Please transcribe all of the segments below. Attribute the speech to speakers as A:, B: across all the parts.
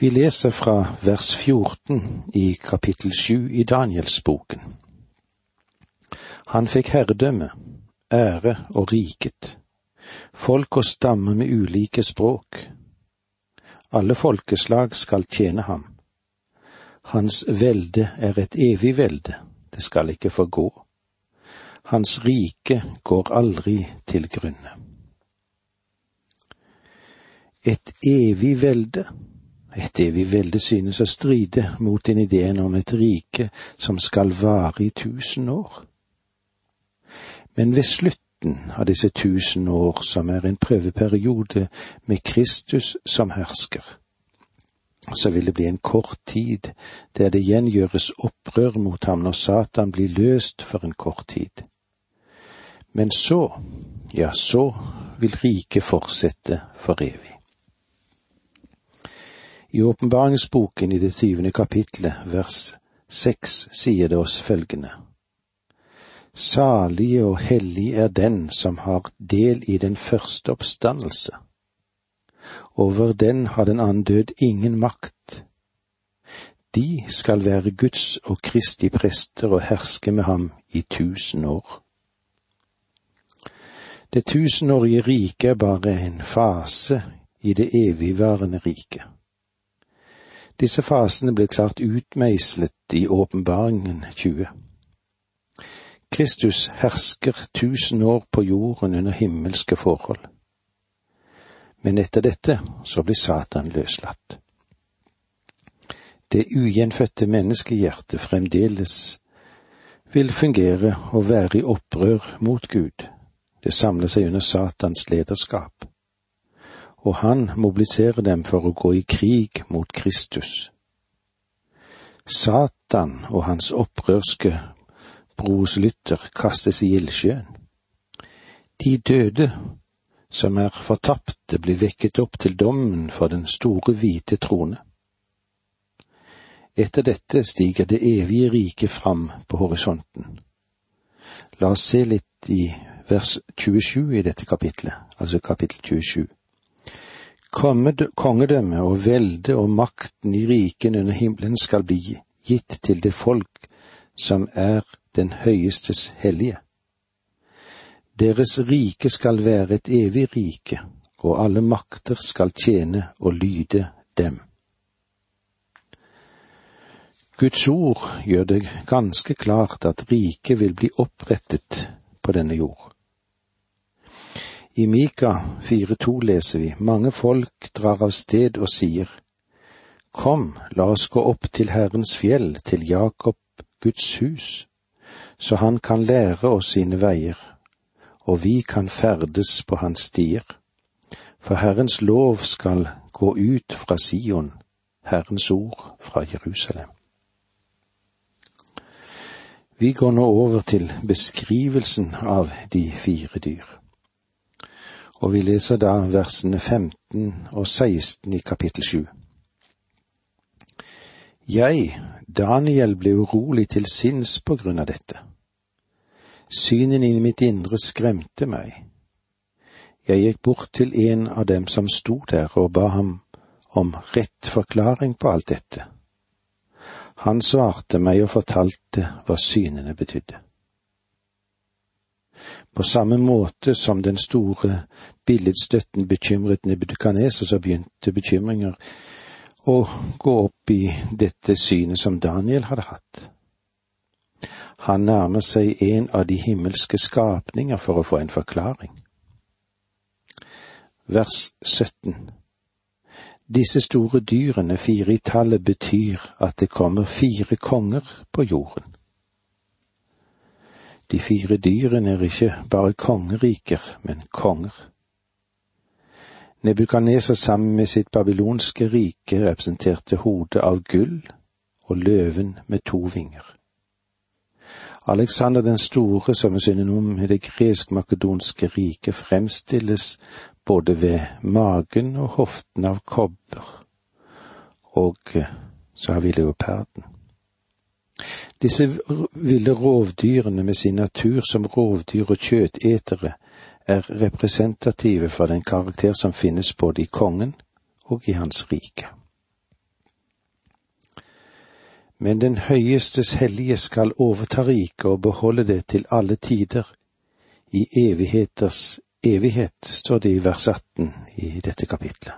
A: Vi leser fra vers 14 i kapittel 7 i Danielsboken. Han fikk herredømme, ære og riket, folk og stammer med ulike språk. Alle folkeslag skal tjene ham. Hans velde er et evig velde, det skal ikke forgå. Hans rike går aldri til grunne. Et evig velde et evig velde synes å stride mot den ideen om et rike som skal vare i tusen år. Men ved slutten av disse tusen år, som er en prøveperiode med Kristus som hersker, så vil det bli en kort tid der det igjen gjøres opprør mot ham når Satan blir løst for en kort tid. Men så, ja, så vil riket fortsette for evig. I åpenbaringsboken i det tyvende kapitlet, vers seks, sier det oss følgende. Salige og hellig er den som har del i den første oppstandelse. Over den har den annen død ingen makt. De skal være Guds og Kristi prester og herske med ham i tusen år. Det tusenårige riket er bare en fase i det evigvarende riket. Disse fasene blir klart utmeislet i åpenbaringen 20. Kristus hersker tusen år på jorden under himmelske forhold. Men etter dette så blir Satan løslatt. Det ugjenfødte menneskehjertet fremdeles vil fungere og være i opprør mot Gud. Det samler seg under Satans lederskap og han mobiliserer dem for å gå i krig mot Kristus. Satan og hans opprørske broslytter kastes i ildsjøen. De døde som er fortapte, blir vekket opp til dommen for den store hvite trone. Etter dette stiger det evige riket fram på horisonten. La oss se litt i vers 27 i dette kapitlet, altså kapittel 27 kongedømme og velde og makten i riken under himmelen skal bli gitt til det folk som er den høyestes hellige. Deres rike skal være et evig rike, og alle makter skal tjene og lyde dem. Guds ord gjør det ganske klart at riket vil bli opprettet på denne jord. I Mika 4,2 leser vi, mange folk drar av sted og sier, Kom, la oss gå opp til Herrens fjell, til Jakob, Guds hus, så han kan lære oss sine veier, og vi kan ferdes på hans stier. For Herrens lov skal gå ut fra Sion, Herrens ord fra Jerusalem. Vi går nå over til beskrivelsen av de fire dyr og vi leser da versene 15 og 16 i kapittel 7. Jeg, Daniel, ble urolig til sinns på grunn av dette. Synen i mitt indre skremte meg. Jeg gikk bort til en av dem som sto der og ba ham om rett forklaring på alt dette. Han svarte meg og fortalte hva synene betydde. På samme måte som den store billedstøtten bekymret Nebukadneser, så begynte bekymringer å gå opp i dette synet som Daniel hadde hatt. Han nærmer seg en av de himmelske skapninger for å få en forklaring. Vers 17 Disse store dyrene, fire i tallet, betyr at det kommer fire konger på jorden. De fire dyrene er ikke bare kongeriker, men konger. Nebukadneser sammen med sitt babylonske rike representerte hodet av gull og løven med to vinger. Alexander den store, som er synonym med det gresk-makedonske riket, fremstilles både ved magen og hoften av kobber, og så har vi leoparden. Disse ville rovdyrene med sin natur som rovdyr og kjøtetere er representative for den karakter som finnes både i kongen og i hans rike. men den høyestes hellige skal overta riket og beholde det til alle tider, i evigheters evighet, står det i vers 18 i dette kapitlet.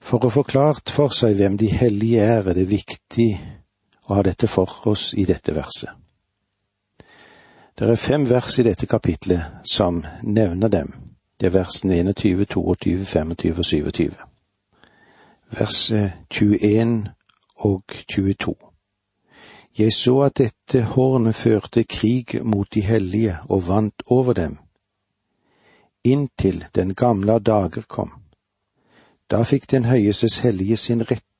A: For å få klart for seg hvem de hellige er, er det viktig å ha dette for oss i dette verset. Det er fem vers i dette kapitlet som nevner dem. Det er versene 21, 22, 25 og 27. Vers 21 og 22. Jeg så at dette hornet førte krig mot de hellige og vant over dem, inntil den gamle dager kom. Da fikk den høyestes hellige sin rett,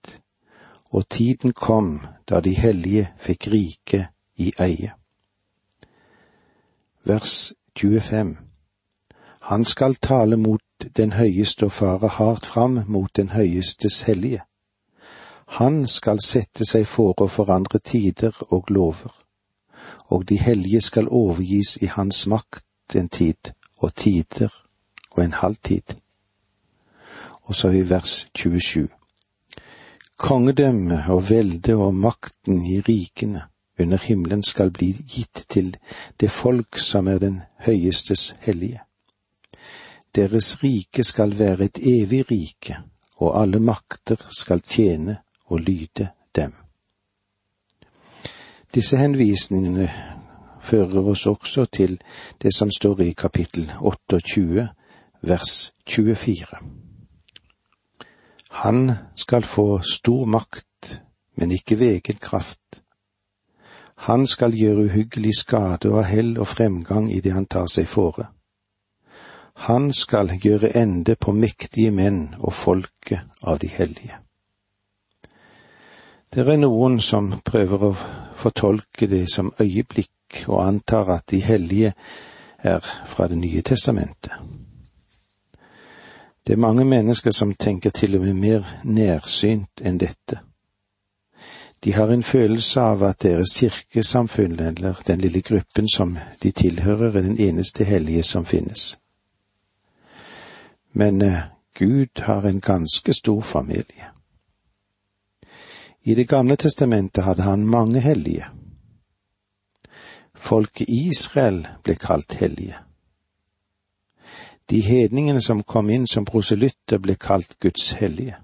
A: og tiden kom da de hellige fikk rike i eie. Vers 25 Han skal tale mot den høyeste og fare hardt fram mot den høyestes hellige. Han skal sette seg for å forandre tider og lover, og de hellige skal overgis i hans makt en tid og tider og en halv tid. Og så i vers 27. Kongedømme og velde og makten i rikene under himmelen skal bli gitt til det folk som er den høyestes hellige. Deres rike skal være et evig rike, og alle makter skal tjene og lyde dem. Disse henvisningene fører oss også til det som står i kapittel 28, vers 24. Han skal få stor makt, men ikke ved egen kraft. Han skal gjøre uhyggelig skade og ha hell og fremgang i det han tar seg fore. Han skal gjøre ende på mektige menn og folket av de hellige. Det er noen som prøver å fortolke det som øyeblikk og antar at de hellige er fra Det nye testamentet. Det er mange mennesker som tenker til og med mer nærsynt enn dette. De har en følelse av at deres kirkesamfunn, eller den lille gruppen som de tilhører, er den eneste hellige som finnes. Men eh, Gud har en ganske stor familie. I Det gamle testamentet hadde han mange hellige. Folket Israel ble kalt hellige. De hedningene som kom inn som proselytter, ble kalt Guds hellige.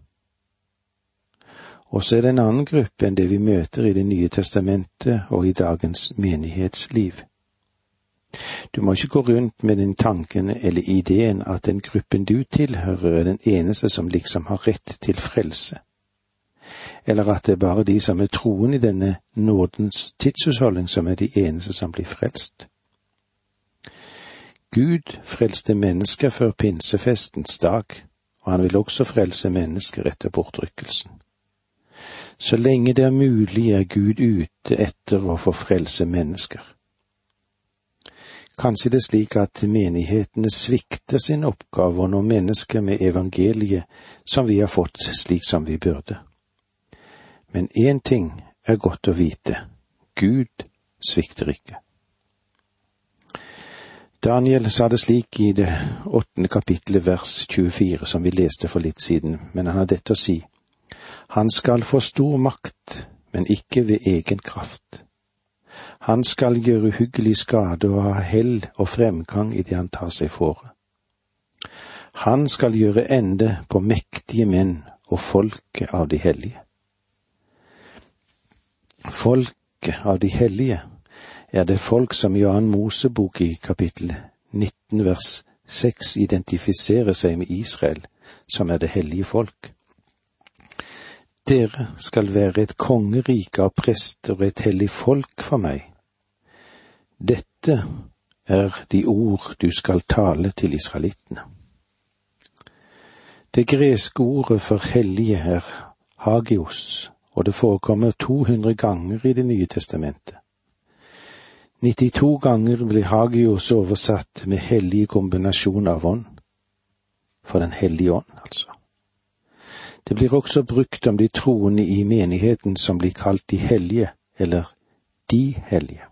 A: Og så er det en annen gruppe enn det vi møter i Det nye testamentet og i dagens menighetsliv. Du må ikke gå rundt med den tanken eller ideen at den gruppen du tilhører er den eneste som liksom har rett til frelse eller at det er bare de som er troende i denne nådens tidshusholdning som er de eneste som blir frelst. Gud frelste mennesker før pinsefestens dag, og han vil også frelse mennesker etter bortrykkelsen. Så lenge det er mulig, er Gud ute etter å få frelse mennesker. Kanskje det er slik at menighetene svikter sin oppgave å når mennesker med evangeliet som vi har fått slik som vi burde. Men én ting er godt å vite. Gud svikter ikke. Daniel sa det slik i det åttende kapittelet vers 24 som vi leste for litt siden, men han har dette å si. Han skal få stor makt, men ikke ved egen kraft. Han skal gjøre uhyggelig skade og ha hell og fremgang i det han tar seg fore. Han skal gjøre ende på mektige menn og folket av de hellige. Folket av de hellige er det folk som annen Mosebok i kapittel 19 vers 6 identifiserer seg med Israel, som er det hellige folk. Dere skal være et kongerike av prester og et hellig folk for meg. Dette er de ord du skal tale til israelittene. Det greske ordet for hellige er hagios, og det forekommer 200 ganger i Det nye testamentet. 92 ganger blir hagios oversatt med hellig kombinasjon av ånd. For Den hellige ånd, altså. Det blir også brukt om de troende i menigheten som blir kalt de hellige, eller de hellige.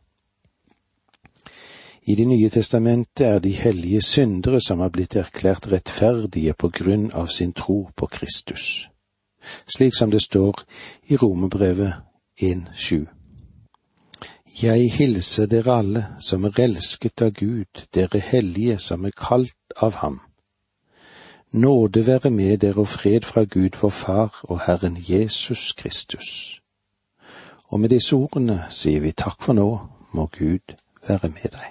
A: I Det nye testamentet er de hellige syndere som har blitt erklært rettferdige på grunn av sin tro på Kristus slik som det står i Romerbrevet 1.7. Jeg hilser dere alle som er elsket av Gud, dere hellige som er kalt av ham. Nåde være med dere og fred fra Gud vår Far og Herren Jesus Kristus. Og med disse ordene sier vi takk for nå, må Gud være med deg.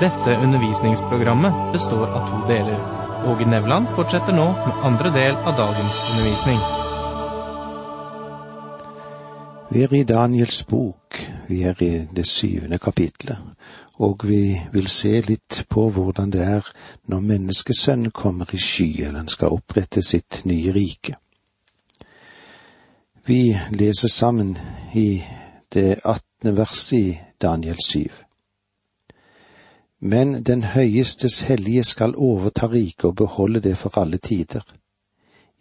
B: Dette undervisningsprogrammet består av to deler. Åge Nevland fortsetter nå med andre del av dagens undervisning.
A: Vi er i Daniels bok, vi er i det syvende kapitlet, og vi vil se litt på hvordan det er når menneskesønnen kommer i sky, eller han skal opprette sitt nye rike. Vi leser sammen i det attende verset i Daniel 7. Men den høyestes hellige skal overta riket og beholde det for alle tider,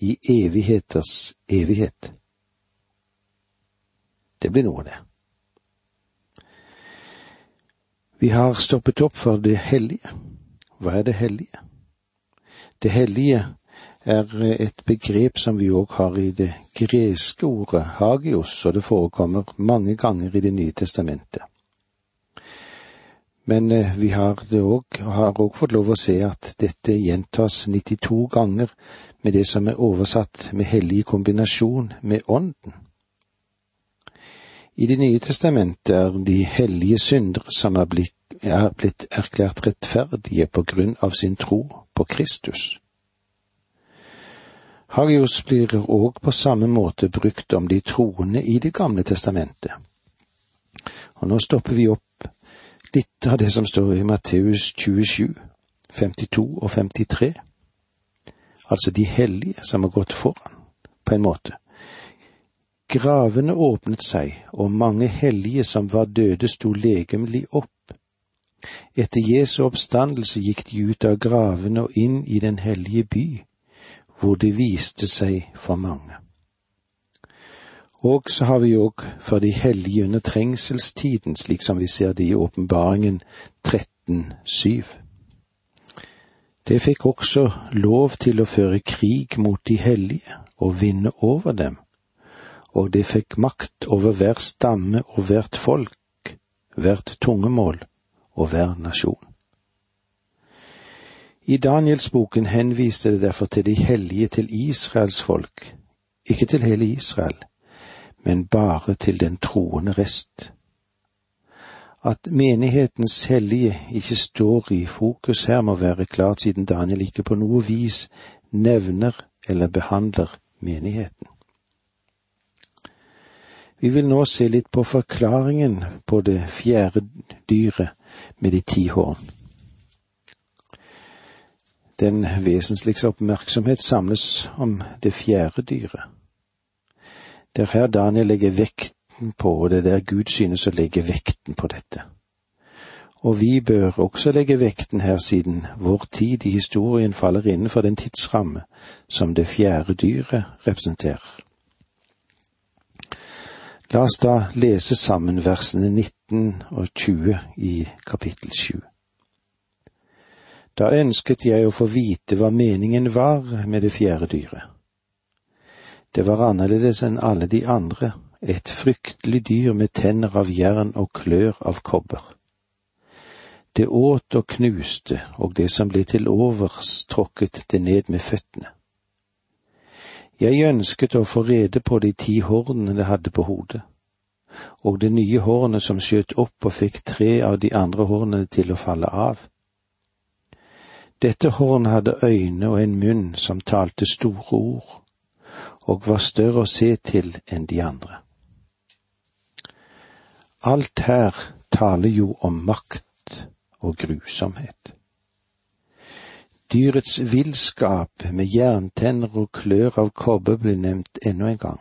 A: i evigheters evighet. Det blir noe, det. Vi har stoppet opp for det hellige. Hva er det hellige? Det hellige er et begrep som vi òg har i det greske ordet hagios, og det forekommer mange ganger i Det nye testamentet. Men eh, vi har òg fått lov å se at dette gjentas 92 ganger med det som er oversatt med hellig kombinasjon med ånden. I Det nye testamentet er de hellige syndere som er blitt, er blitt erklært rettferdige på grunn av sin tro på Kristus. Hagios blir òg på samme måte brukt om de troende i Det gamle testamentet. Og nå stopper vi opp litt av det som står i Matteus 27, 52 og 53. Altså de hellige som har gått foran, på en måte. Gravene åpnet seg, og mange hellige som var døde sto legemlig opp. Etter Jesu oppstandelse gikk de ut av gravene og inn i den hellige by, hvor det viste seg for mange. Og så har vi òg for de hellige under trengselstiden, slik som vi ser det i åpenbaringen 13.7. Det fikk også lov til å føre krig mot de hellige og vinne over dem og de fikk makt over hver stamme og hvert folk, hvert tungemål og hver nasjon. I Danielsboken henviste det derfor til de hellige til Israels folk, ikke til hele Israel, men bare til den troende rest. At menighetens hellige ikke står i fokus her, må være klart siden Daniel ikke på noe vis nevner eller behandler menigheten. Vi vil nå se litt på forklaringen på det fjerde dyret med de ti horn. Den vesentligste oppmerksomhet samles om det fjerde dyret. Det er her Daniel legger vekten på, og det er der Gud synes å legge vekten på dette. Og vi bør også legge vekten her, siden vår tid i historien faller innenfor den tidsramme som det fjerde dyret representerer. La oss da lese sammen versene 19 og 20 i kapittel 7. Da ønsket jeg å få vite hva meningen var med det fjerde dyret. Det var annerledes enn alle de andre, et fryktelig dyr med tenner av jern og klør av kobber. Det åt og knuste, og det som ble til overs, tråkket det ned med føttene. Jeg ønsket å få rede på de ti hornene det hadde på hodet, og det nye hårene som skjøt opp og fikk tre av de andre hårene til å falle av. Dette hornet hadde øyne og en munn som talte store ord, og var større å se til enn de andre. Alt her taler jo om makt og grusomhet. Dyrets villskap med jerntenner og klør av kobber ble nevnt ennå en gang.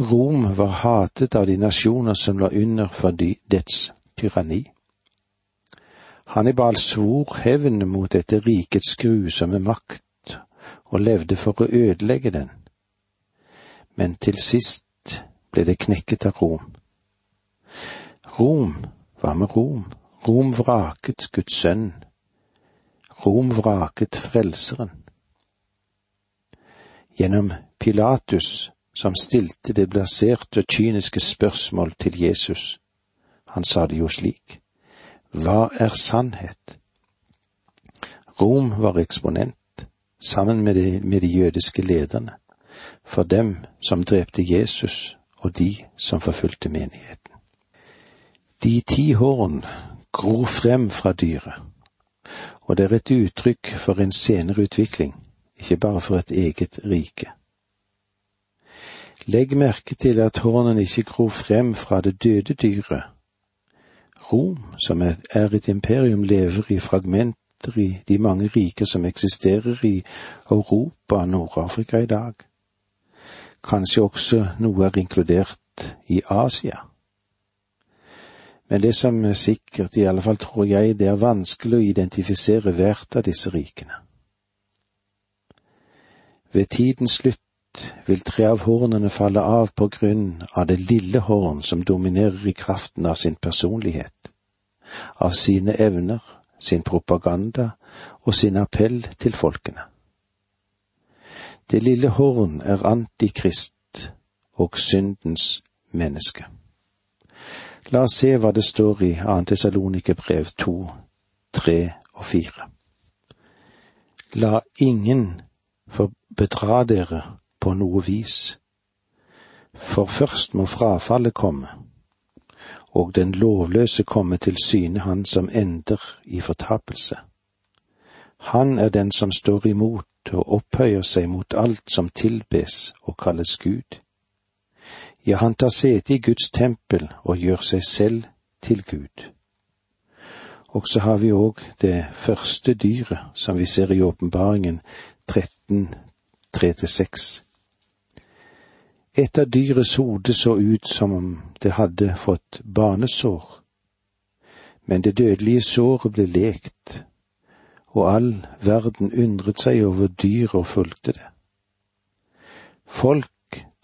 A: Rom var hatet av de nasjoner som lå under for dets tyranni. Hannibal svor hevn mot dette rikets grusomme makt og levde for å ødelegge den. Men til sist ble det knekket av Rom. Rom, hva med Rom? Rom vraket Guds sønn Rom vraket Frelseren. gjennom Pilatus, som stilte det blaserte og kyniske spørsmål til Jesus. Han sa det jo slik. Hva er sannhet? Rom var eksponent, sammen med de, med de jødiske lederne, for dem som drepte Jesus og de som forfulgte menigheten. De ti hårene gror frem fra dyret, og det er et uttrykk for en senere utvikling, ikke bare for et eget rike. Legg merke til at hornene ikke gror frem fra det døde dyret. Rom, som er et imperium, lever i fragmenter i de mange riker som eksisterer i Europa og Nord-Afrika i dag. Kanskje også noe er inkludert i Asia. Men det som er sikkert, i alle fall tror jeg, det er vanskelig å identifisere hvert av disse rikene. Ved tidens slutt vil tre av hornene falle av på grunn av det lille horn som dominerer i kraften av sin personlighet, av sine evner, sin propaganda og sin appell til folkene. Det lille horn er antikrist og syndens menneske. La oss se hva det står i 2. brev 2, 3 og 4. La ingen få bedra dere på noe vis, for først må frafallet komme, og den lovløse komme til syne han som ender i fortapelse. Han er den som står imot og opphøyer seg mot alt som tilbes og kalles Gud. Ja, han tar sete i Guds tempel og gjør seg selv til Gud. Og så har vi òg det første dyret som vi ser i åpenbaringen 13, 3-6. Et av dyrets hode så ut som om det hadde fått banesår, men det dødelige såret ble lekt, og all verden undret seg over dyret og fulgte det. Folk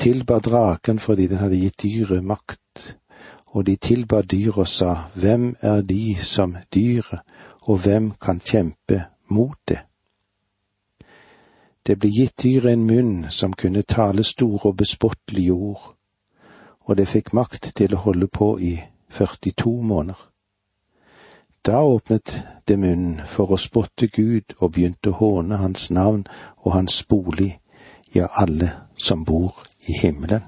A: tilba draken fordi den hadde gitt dyret makt, og de tilba dyret og sa, Hvem er de som dyret, og hvem kan kjempe mot det? Det ble gitt dyret en munn som kunne tale store og bespottelige ord, og det fikk makt til å holde på i 42 måneder. Da åpnet det munnen for å spotte Gud og begynte å håne hans navn og hans bolig, ja, alle som bor i himmelen.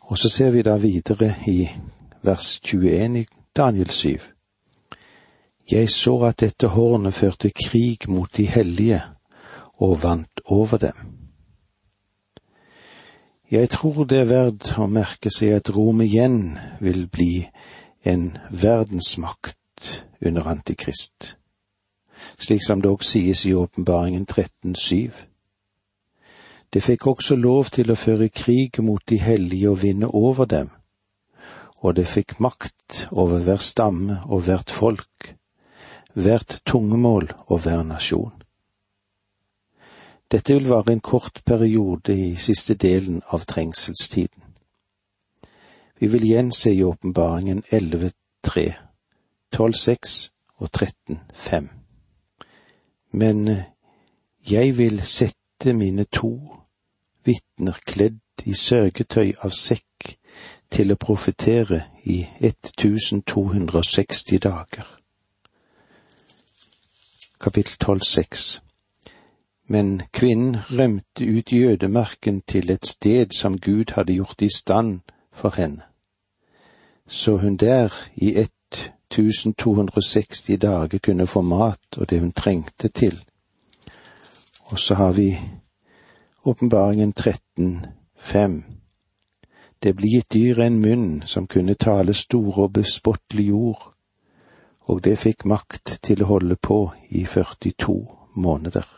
A: Og så ser vi da videre i vers 21 i Daniel 7. Jeg så at dette hornet førte krig mot de hellige og vant over dem. Jeg tror det er verdt å merke seg at Rom igjen vil bli en verdensmakt under Antikrist, slik som det også sies i åpenbaringen 13.7. Det fikk også lov til å føre krig mot de hellige og vinne over dem, og det fikk makt over hver stamme og hvert folk, hvert tungemål og hver nasjon. Dette vil vare en kort periode i siste delen av trengselstiden. Vi vil igjen se i åpenbaringen 11.3, 12.6 og 13.5. Men jeg vil sette mine to vitner kledd i sørgetøy av sekk til å profetere i 1260 dager. Kapittel 12,6 Men kvinnen rømte ut jødemarken til et sted som Gud hadde gjort i stand for henne. Så hun der i 1260 dager kunne få mat og det hun trengte til. Og så har vi Åpenbaringen 13,5. Det ble gitt dyret en munn som kunne tale store og bespottelige ord, og det fikk makt til å holde på i 42 måneder.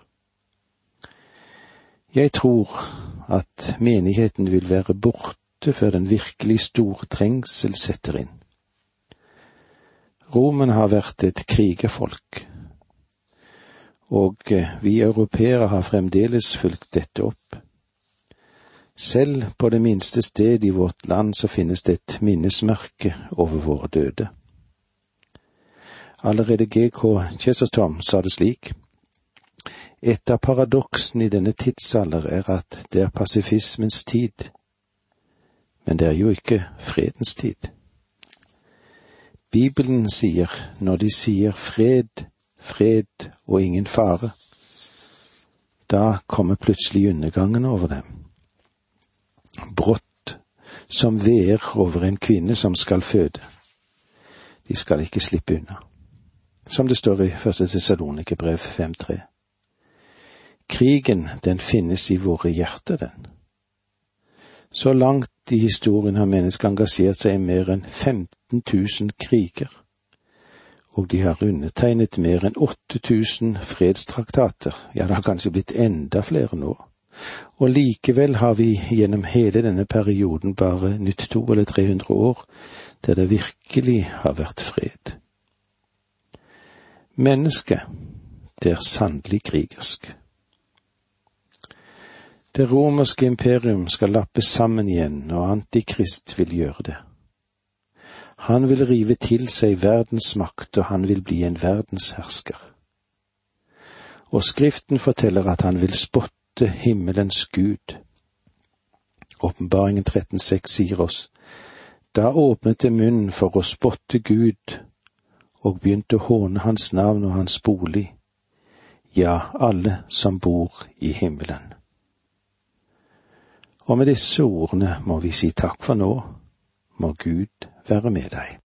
A: Jeg tror at menigheten vil være borte før den virkelig store trengsel setter inn. Romen har vært et krigerfolk, og eh, vi europeere har fremdeles fulgt dette opp. Selv på det minste sted i vårt land så finnes det et minnesmerke over våre døde. Allerede GK Chesterton sa det slik. Et av paradoksene i denne tidsalder er at det er pasifismens tid, men det er jo ikke fredens tid. Bibelen sier, når de sier fred, fred og ingen fare, da kommer plutselig undergangen over dem. Brått som veer over en kvinne som skal føde. De skal ikke slippe unna. Som det står i første Tessalonikerbrev 5.3. Krigen, den finnes i våre hjerter, den. Så langt i historien har mennesket engasjert seg i mer enn 15 000 kriger, og de har undertegnet mer enn 8000 fredstraktater, ja, det har kanskje blitt enda flere nå. Og likevel har vi gjennom hele denne perioden bare nytt to eller 300 år der det virkelig har vært fred. Mennesket, det er sannelig krigersk. Det romerske imperium skal lappes sammen igjen, og Antikrist vil gjøre det. Han vil rive til seg verdens makt, og han vil bli en verdenshersker. Og Skriften forteller at han vil spotte himmelens Gud. Åpenbaringen 13,6 sier oss, da åpnet det munnen for å spotte Gud og begynte å håne hans navn og hans bolig, ja, alle som bor i himmelen. Og med disse ordene må vi si takk for nå, må Gud være med deg.